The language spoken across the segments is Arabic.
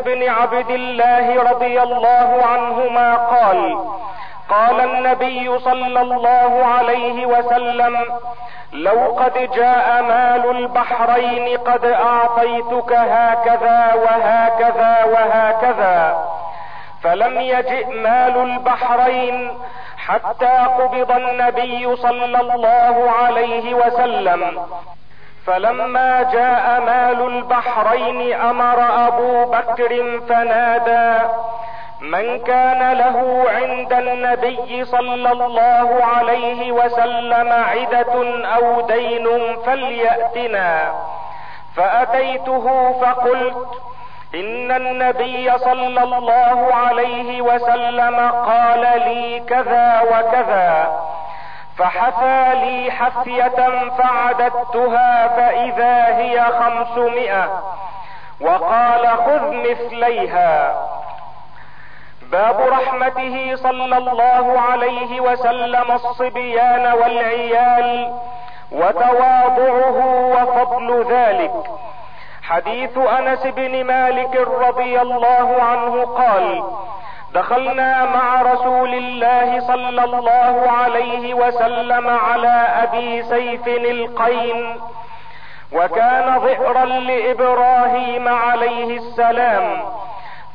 بن عبد الله رضي الله عنهما قال قال النبي صلى الله عليه وسلم لو قد جاء مال البحرين قد أعطيتك هكذا وهكذا وهكذا فلم يجئ مال البحرين حتى قبض النبي صلى الله عليه وسلم. فلما جاء مال البحرين أمر أبو بكر فنادى من كان له عند النبي صلى الله عليه وسلم عدة أو دين فليأتنا. فأتيته فقلت إن النبي صلى الله عليه وسلم قال لي كذا وكذا. فحثى لي حثية فعددتها فإذا هي خمسمائة. وقال خذ مثليها. باب رحمته صلى الله عليه وسلم الصبيان والعيال وتواضعه وفضل ذلك. حديث أنس بن مالك رضي الله عنه قال دخلنا مع رسول الله صلى الله عليه وسلم على أبي سيف القين وكان ظئرا لإبراهيم عليه السلام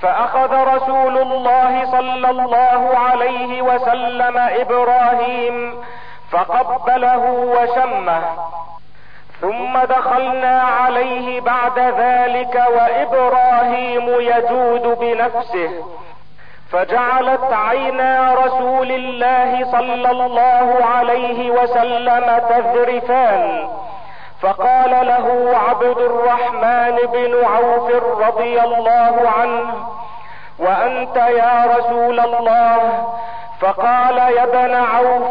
فأخذ رسول الله صلى الله عليه وسلم إبراهيم فقبله وشمه. ثم دخلنا عليه بعد ذلك وإبراهيم يجود بنفسه. فجعلت عينا رسول الله صلى الله عليه وسلم تذرفان. فقال له عبد الرحمن بن عوف رضي الله عنه وأنت يا رسول الله؟ فقال يا ابن عوف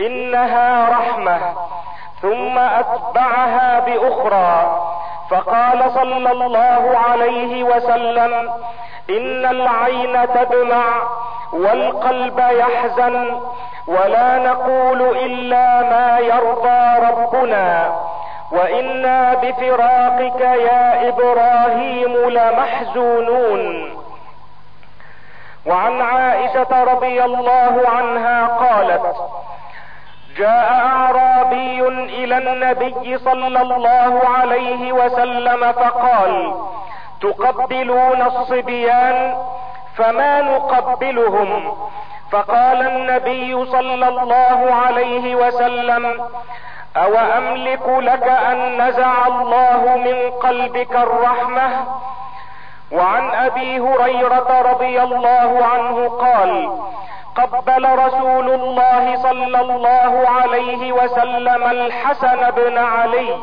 إنها رحمة ثم أتبعها بأخرى. فقال صلى الله عليه وسلم إن العين تدمع والقلب يحزن ولا نقول إلا ما يرضى ربنا. وإنا بفراقك يا إبراهيم لمحزونون. وعن عائشة رضي الله عنها قالت جاء أعرابي إلى النبي صلى الله عليه وسلم فقال تقبلون الصبيان؟ فما نقبلهم؟ فقال النبي صلى الله عليه وسلم أو املك لك أن نزع الله من قلبك الرحمة؟ وعن أبي هريرة رضي الله عنه قال قبل رسول الله صلى الله عليه وسلم الحسن بن علي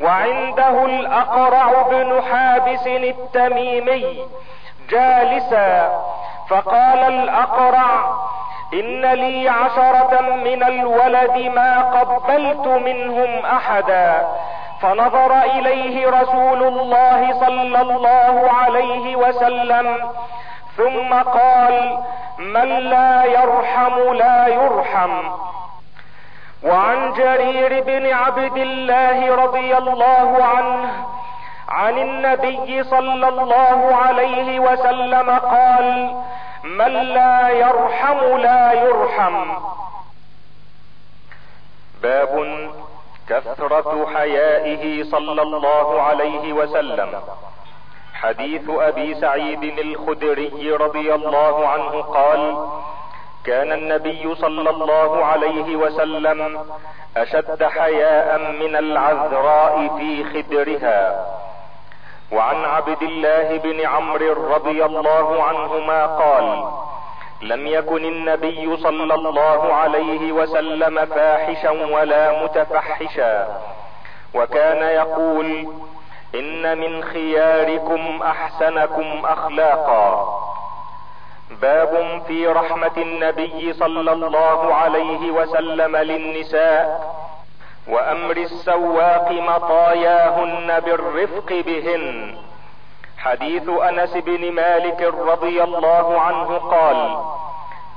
وعنده الأقرع بن حابس التميمي جالسا فقال الأقرع إن لي عشرة من الولد ما قبلت منهم أحدا. فنظر إليه رسول الله صلى الله عليه وسلم ثم قال من لا يرحم لا يرحم. وعن جرير بن عبد الله رضي الله عنه عن النبي صلى الله عليه وسلم قال من لا يرحم لا يرحم. باب كثرة حيائه صلى الله عليه وسلم. حديث أبي سعيد الخدري رضي الله عنه قال كان النبي صلى الله عليه وسلم أشد حياء من العذراء في خدرها. وعن عبد الله بن عمرو رضي الله عنهما قال لم يكن النبي صلى الله عليه وسلم فاحشا ولا متفحشا. وكان يقول إن من خياركم أحسنكم أخلاقا. باب في رحمة النبي صلى الله عليه وسلم للنساء وأمر السواق مطاياهن بالرفق بهن. حديث أنس بن مالك رضي الله عنه قال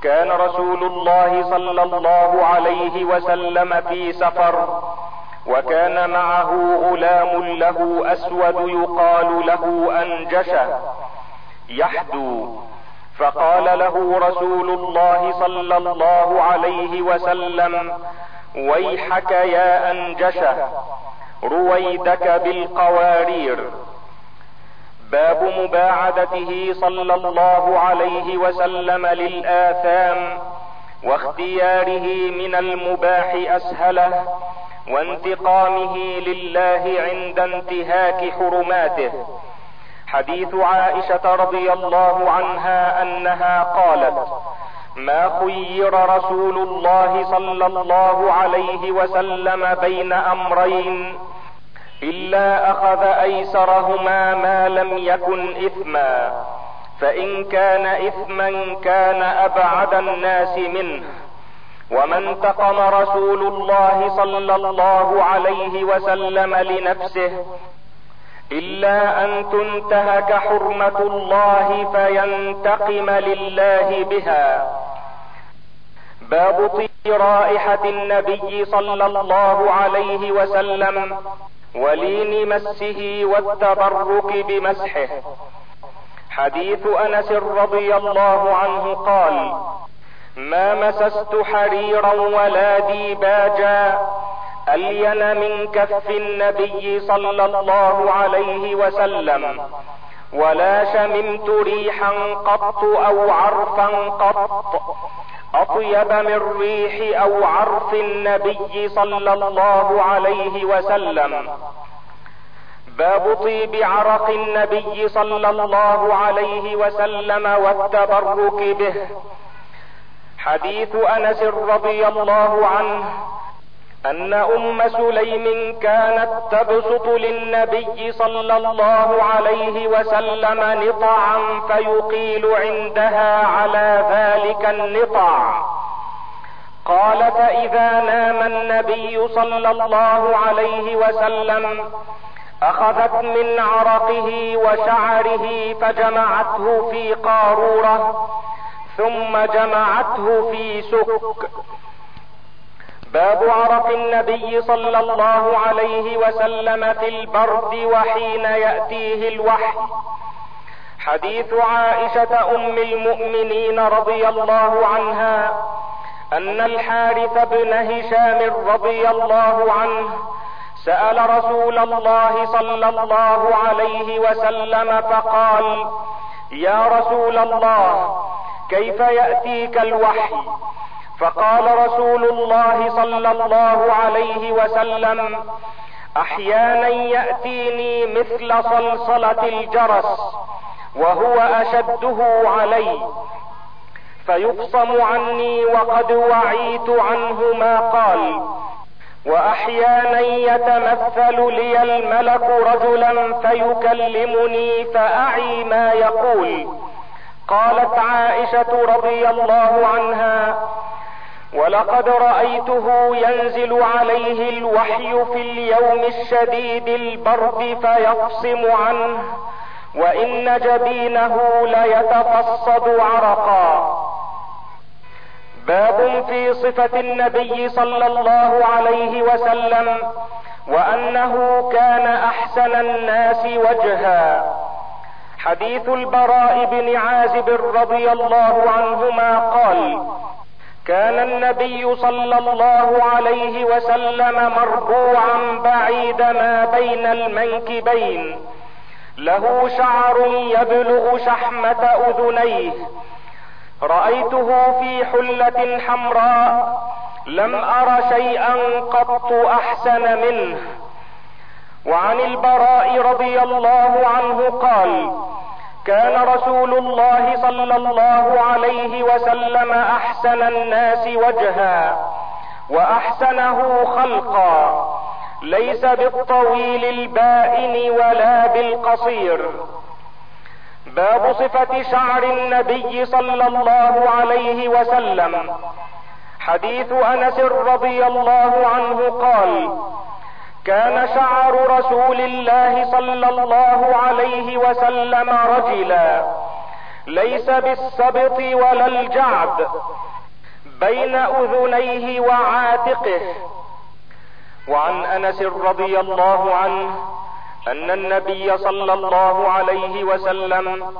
كان رسول الله صلى الله عليه وسلم في سفر وكان معه غلام له أسود يقال له أنجشة يحدو. فقال له رسول الله صلى الله عليه وسلم ويحك يا أنجشة رويدك بالقوارير. باب مباعدته صلى الله عليه وسلم للآثام واختياره من المباح أسهله وانتقامه لله عند انتهاك حرماته. حديث عائشة رضي الله عنها أنها قالت ما خير رسول الله صلى الله عليه وسلم بين أمرين إلا أخذ أيسرهما ما لم يكن إثما فإن كان إثما كان أبعد الناس منه. وما انتقم رسول الله صلى الله عليه وسلم لنفسه إلا أن تنتهك حرمة الله فينتقم لله بها. باب طيب رائحه النبي صلى الله عليه وسلم ولين مسه والتبرك بمسحه. حديث أنس رضي الله عنه قال ما مسست حريرا ولا ديباجا ألين من كف النبي صلى الله عليه وسلم ولا شممت ريحا قط أو عرفا قط أطيب من ريح أو عرف النبي صلى الله عليه وسلم. باب طيب عرق النبي صلى الله عليه وسلم والتبرك به. حديث أنس رضي الله عنه أن أم سليم كانت تبسط للنبي صلى الله عليه وسلم نطعا فيقيل عندها على ذلك النطع. قال فاذا نام النبي صلى الله عليه وسلم أخذت من عرقه وشعره فجمعته في قارورة ثم جمعته في سك. باب عرق النبي صلى الله عليه وسلم في البرد وحين يأتيه الوحي. حديث عائشة أم المؤمنين رضي الله عنها أن الحارث بن هشام رضي الله عنه سأل رسول الله صلى الله عليه وسلم فقال يا رسول الله كيف يأتيك الوحي؟ فقال رسول الله صلى الله عليه وسلم أحيانا يأتيني مثل صلصلة الجرس وهو أشده علي فيقصم عني وقد وعيت عنه ما قال. وأحيانا يتمثل لي الملك رجلا فيكلمني فأعي ما يقول. قالت عائشة رضي الله عنها ولقد رأيته ينزل عليه الوحي في اليوم الشديد البرد فيقصم عنه وإن جبينه ليتفصد عرقا. باب في صفة النبي صلى الله عليه وسلم وأنه كان أحسن الناس وجها. حديث البراء بن عازب رضي الله عنهما قال كان النبي صلى الله عليه وسلم مربوعا بعيد ما بين المنكبين. له شعر يبلغ شحمة أذنيه. رأيته في حلة حمراء. لم أر شيئا قط أحسن منه. وعن البراء رضي الله عنه قال كان رسول الله صلى الله عليه وسلم أحسن الناس وجها وأحسنه خلقا ليس بالطويل البائن ولا بالقصير. باب صفة شعر النبي صلى الله عليه وسلم. حديث أنس رضي الله عنه قال كان شعر رسول الله صلى الله عليه وسلم رجلا. ليس بالسبط ولا الجعد بين أذنيه وعاتقه. وعن أنس رضي الله عنه أن النبي صلى الله عليه وسلم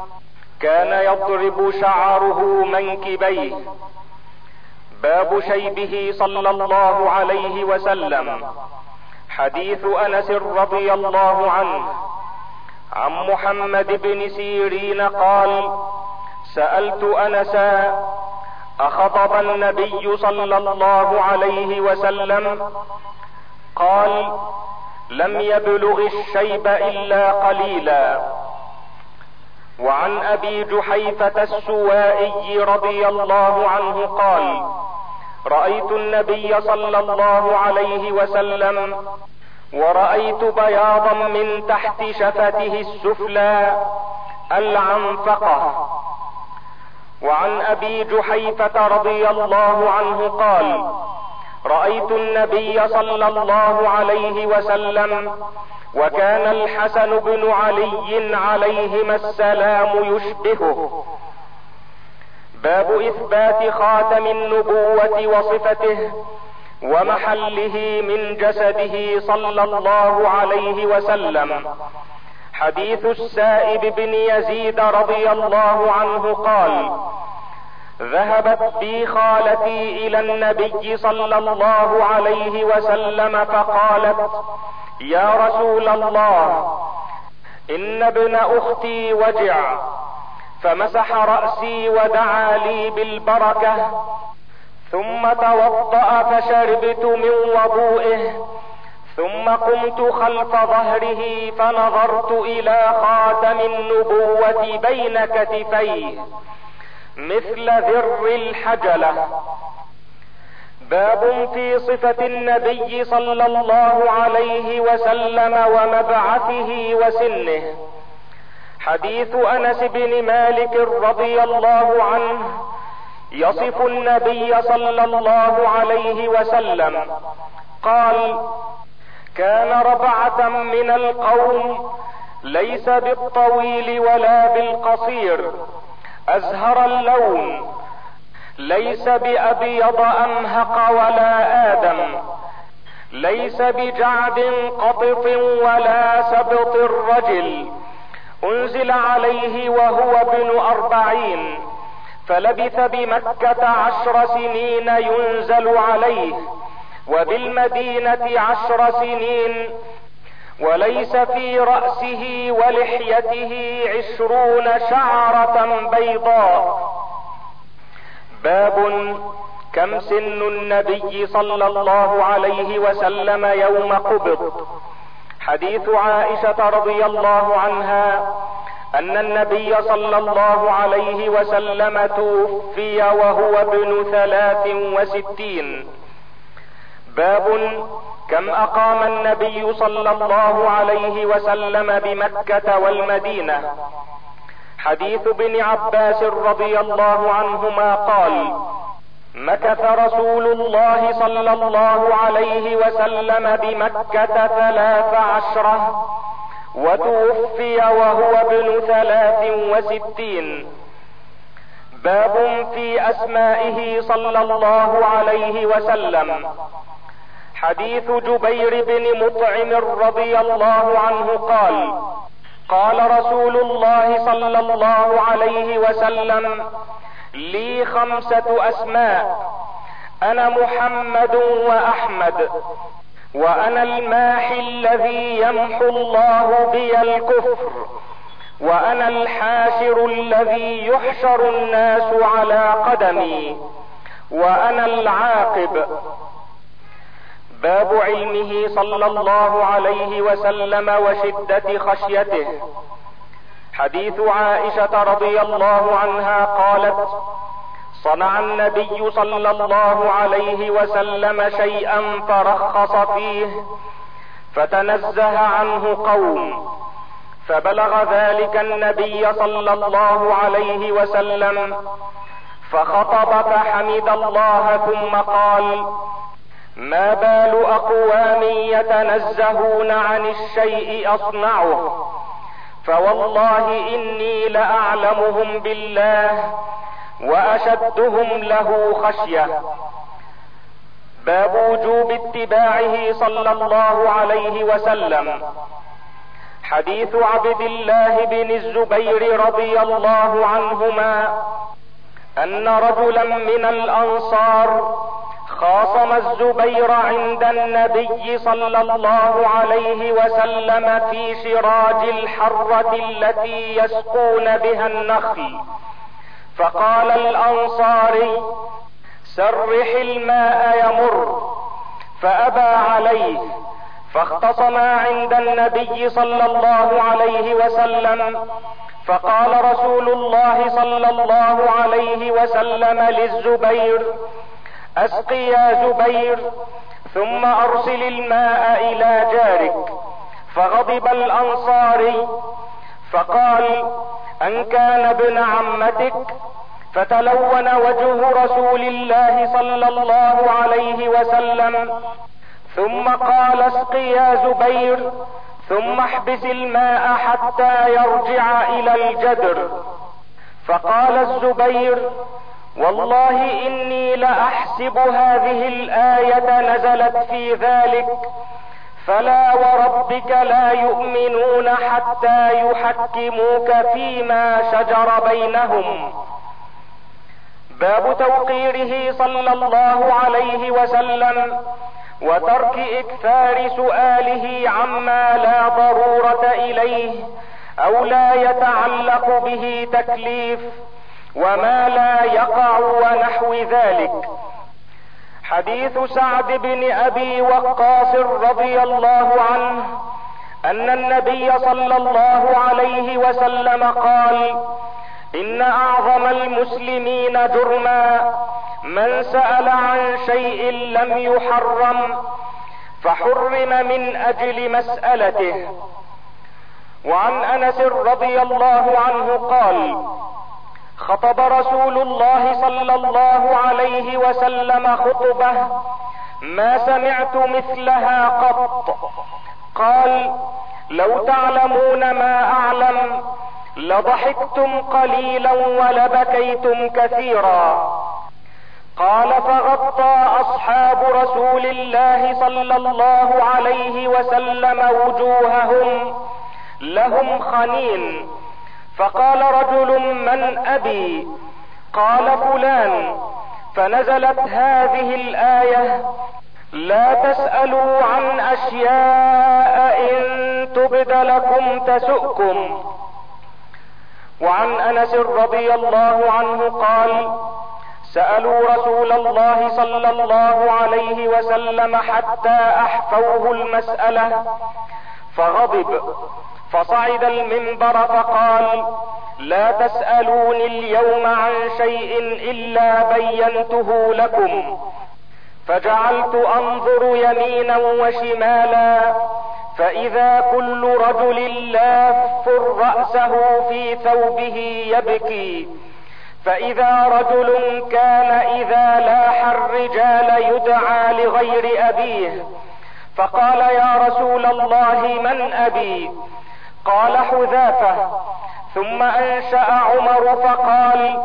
كان يضرب شعره منكبيه. باب شيبه صلى الله عليه وسلم. حديث أنس رضي الله عنه عن محمد بن سيرين قال سألت انسا أخطب النبي صلى الله عليه وسلم؟ قال لم يبلغ الشيب إلا قليلا. وعن أبي جحيفة السوائي رضي الله عنه قال رأيت النبي صلى الله عليه وسلم ورأيت بياضا من تحت شفته السفلى العنفقة. وعن أبي جحيفة رضي الله عنه قال رأيت النبي صلى الله عليه وسلم وكان الحسن بن علي عليهما السلام يشبهه. باب إثبات خاتم النبوة وصفته ومحله من جسده صلى الله عليه وسلم. حديث السائب بن يزيد رضي الله عنه قال ذهبت بي خالتي إلى النبي صلى الله عليه وسلم فقالت يا رسول الله إن ابن أختي وجع فمسح رأسي ودعا لي بالبركة ثم توضأ فشربت من وضوئه ثم قمت خلف ظهره فنظرت إلى خاتم النبوة بين كتفيه مثل ذر الحجلة. باب في صفة النبي صلى الله عليه وسلم ومبعثه وسنه. حديث أنس بن مالك رضي الله عنه يصف النبي صلى الله عليه وسلم قال كان ربعة من القوم ليس بالطويل ولا بالقصير أزهر اللون ليس بأبيض امهق ولا آدم ليس بجعد قطط ولا سبط الرجل أنزل عليه وهو ابن أربعين فلبث بمكة عشر سنين ينزل عليه وبالمدينة عشر سنين وليس في رأسه ولحيته عشرون شعرة بيضاء. باب كم سن النبي صلى الله عليه وسلم يوم قبض؟ حديث عائشة رضي الله عنها أن النبي صلى الله عليه وسلم توفي وهو ابن ثلاث وستين. باب كم أقام النبي صلى الله عليه وسلم بمكة والمدينة؟ حديث ابن عباس رضي الله عنهما قال مكث رسول الله صلى الله عليه وسلم بمكة ثلاث عشرة وتوفي وهو ابن ثلاث وستين باب في اسمائه صلى الله عليه وسلم حديث جبير بن مطعم رضي الله عنه قال قال رسول الله صلى الله عليه وسلم لي خمسة أسماء. أنا محمد وأحمد. وأنا الماحي الذي يمحو الله بي الكفر. وأنا الحاشر الذي يحشر الناس على قدمي. وأنا العاقب. باب علمه صلى الله عليه وسلم وشدة خشيته. حديث عائشة رضي الله عنها قالت صنع النبي صلى الله عليه وسلم شيئا فرخص فيه فتنزه عنه قوم فبلغ ذلك النبي صلى الله عليه وسلم فخطب فحمد الله ثم قال ما بال أقوام يتنزهون عن الشيء أصنعه. فوالله إني لأعلمهم بالله وأشدهم له خشية. باب وجوب اتباعه صلى الله عليه وسلم. حديث عبد الله بن الزبير رضي الله عنهما أن رجلا من الأنصار خاصم الزبير عند النبي صلى الله عليه وسلم في شراج الحرة التي يسقون بها النخل. فقال الأنصاري سرح الماء يمر. فأبى عليه. فاختصما عند النبي صلى الله عليه وسلم. فقال رسول الله صلى الله عليه وسلم للزبير اسق يا زبير ثم أرسل الماء إلى جارك فغضب الأنصاري فقال أن كان ابن عمتك؟ فتلون وجه رسول الله صلى الله عليه وسلم ثم قال اسق يا زبير ثم احبس الماء حتى يرجع إلى الجدر. فقال الزبير والله إني لأحسب هذه الآية نزلت في ذلك. فلا وربك لا يؤمنون حتى يحكموك فيما شجر بينهم. باب توقيره صلى الله عليه وسلم وترك إكثار سؤاله عما لا ضرورة إليه أو لا يتعلق به تكليف. وما لا يقع ونحو ذلك. حديث سعد بن أبي وقاص رضي الله عنه أن النبي صلى الله عليه وسلم قال إن أعظم المسلمين جرما من سأل عن شيء لم يحرم فحرم من أجل مسألته. وعن أنس رضي الله عنه قال خطب رسول الله صلى الله عليه وسلم خطبة ما سمعت مثلها قط. قال لو تعلمون ما أعلم لضحكتم قليلا ولبكيتم كثيرا. قال فغطى أصحاب رسول الله صلى الله عليه وسلم وجوههم لهم خنين فقال رجل من أبي؟ قال فلان. فنزلت هذه الآية لا تسألوا عن أشياء إن تبد لكم تسؤكم. وعن أنس رضي الله عنه قال سألوا رسول الله صلى الله عليه وسلم حتى أحفوه المسألة فغضب. فصعد المنبر فقال لا تسألوني اليوم عن شيء إلا بينته لكم. فجعلت أنظر يمينا وشمالا. فإذا كل رجل لاف رأسه في ثوبه يبكي. فإذا رجل كان إذا لاح الرجال يدعى لغير أبيه. فقال يا رسول الله من أبي؟ قال حذافة. ثم أنشأ عمر فقال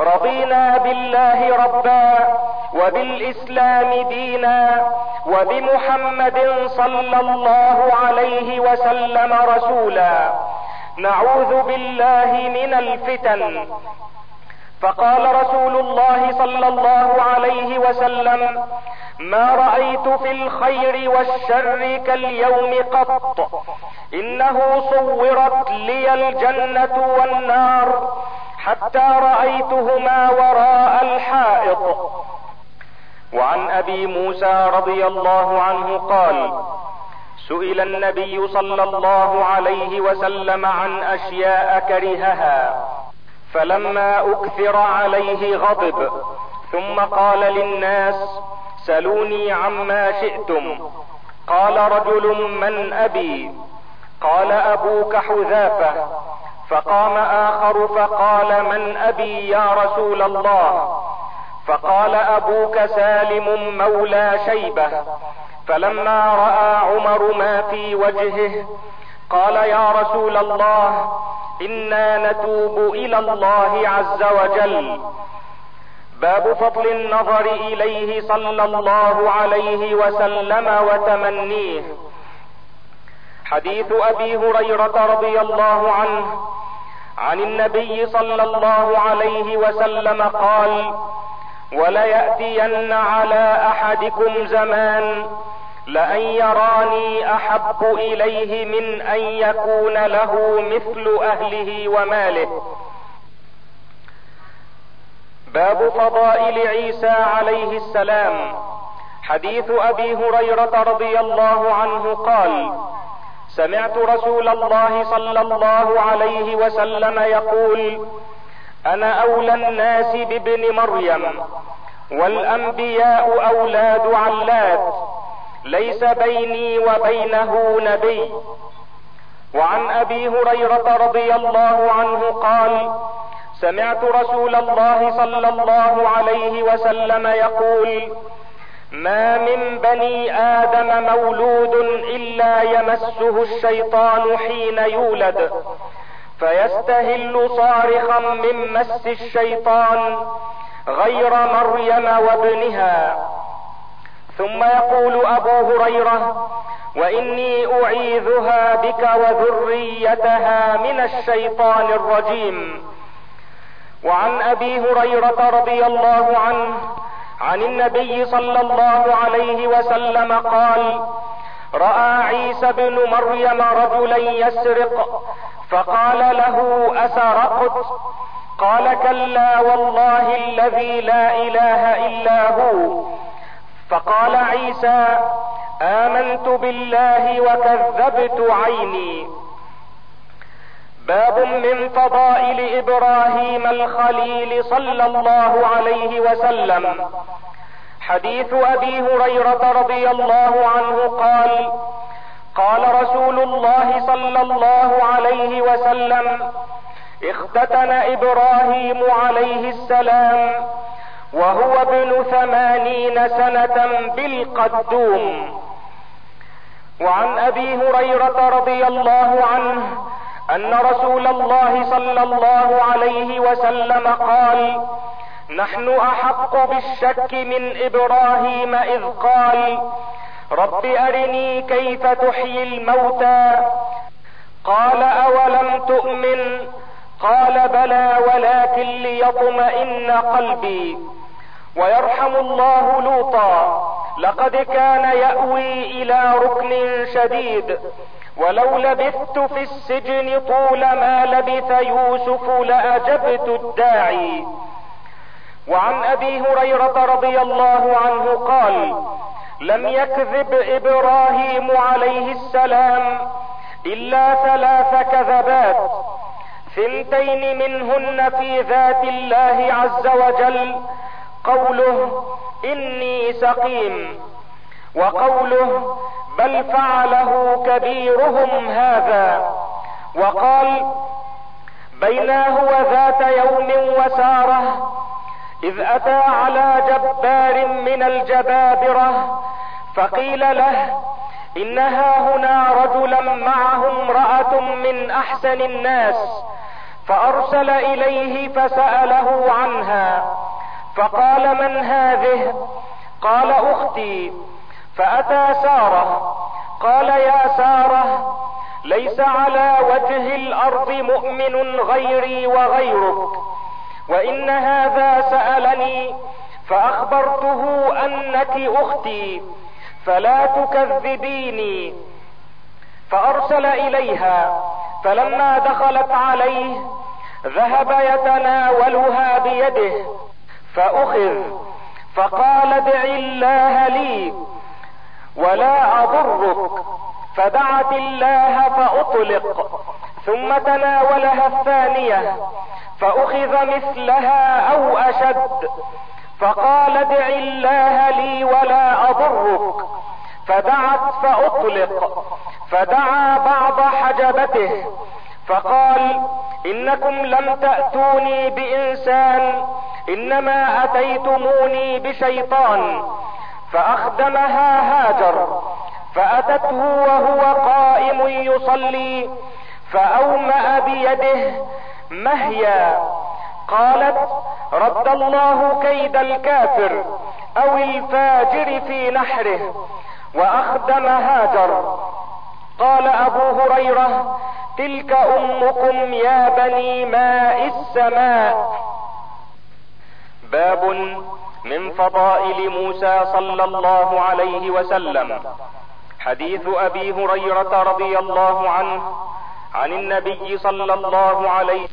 رضينا بالله ربا وبالإسلام دينا وبمحمد صلى الله عليه وسلم رسولا. نعوذ بالله من الفتن. فقال رسول الله صلى الله عليه وسلم ما رأيت في الخير والشر كاليوم قط. إنه صورت لي الجنة والنار حتى رأيتهما وراء الحائط. وعن أبي موسى رضي الله عنه قال سئل النبي صلى الله عليه وسلم عن أشياء كرهها. فلما أكثر عليه غضب ثم قال للناس سلوني عما شئتم. قال رجل من أبي؟ قال أبوك حذافة. فقام آخر فقال من أبي يا رسول الله؟ فقال أبوك سالم مولى شيبة. فلما رأى عمر ما في وجهه قال يا رسول الله إنا نتوب إلى الله عز وجل. باب فضل النظر إليه صلى الله عليه وسلم وتمنيه. حديث أبي هريرة رضي الله عنه عن النبي صلى الله عليه وسلم قال وليأتين على أحدكم زمان لأن يراني احب اليه من ان يكون له مثل اهله وماله. باب فضائل عيسى عليه السلام. حديث ابي هريره رضي الله عنه قال سمعت رسول الله صلى الله عليه وسلم يقول أنا اولى الناس بابن مريم والانبياء أولاد علات. ليس بيني وبينه نبي. وعن أبي هريرة رضي الله عنه قال سمعت رسول الله صلى الله عليه وسلم يقول ما من بني آدم مولود إلا يمسه الشيطان حين يولد فيستهل صارخا من مس الشيطان غير مريم وابنها. ثم يقول أبو هريرة وإني أعيذها بك وذريتها من الشيطان الرجيم. وعن أبي هريرة رضي الله عنه عن النبي صلى الله عليه وسلم قال رأى عيسى بن مريم رجلا يسرق فقال له أسرقت؟ قال كلا والله الذي لا إله إلا هو. فقال عيسى آمنت بالله وكذبت عيني. باب من فضائل إبراهيم الخليل صلى الله عليه وسلم. حديث أبي هريرة رضي الله عنه قال قال رسول الله صلى الله عليه وسلم اختتن إبراهيم عليه السلام وهو ابن ثمانين سنة بالقدوم. وعن أبي هريرة رضي الله عنه أن رسول الله صلى الله عليه وسلم قال نحن أحق بالشك من إبراهيم إذ قال رب أرني كيف تحيي الموتى؟ قال أولم تؤمن؟ قال بلى ولكن ليطمئن قلبي. ويرحم الله لوطا. لقد كان يأوي إلى ركن شديد. ولو لبثت في السجن طول ما لبث يوسف لأجبت الداعي. وعن أبي هريرة رضي الله عنه قال لم يكذب إبراهيم عليه السلام إلا ثلاث كذبات. ثنتين منهن في ذات الله عز وجل قوله إني سقيم وقوله بل فعله كبيرهم هذا وقال بينا هو ذات يوم وسارة إذ أتى على جبار من الجبابرة فقيل له انها هنا رجلا معه امراه من أحسن الناس فأرسل إليه فسأله عنها. فقال من هذه؟ قال أختي. فأتى سارة. قال يا سارة ليس على وجه الأرض مؤمن غيري وغيرك. وإن هذا سألني فأخبرته أنك أختي فلا تكذبيني. فأرسل إليها فلما دخلت عليه ذهب يتناولها بيده. فأخذ فقال ادع الله لي ولا أضرك. فدعت الله فأطلق. ثم تناولها الثانية. فأخذ مثلها أو أشد. فقال ادع الله لي ولا أضرك. فدعت فأطلق. فدعا بعض حجبته. فقال إنكم لم تأتوني بإنسان إنما أتيتموني بشيطان فأخدمها هاجر فأتته وهو قائم يصلي فأومأ بيده مهيا قالت رد الله كيد الكافر أو الفاجر في نحره وأخدم هاجر. قال أبو هريرة تلك امكم يا بني ماء السماء. باب من فضائل موسى صلى الله عليه وسلم. حديث ابي هريره رضي الله عنه عن النبي صلى الله عليه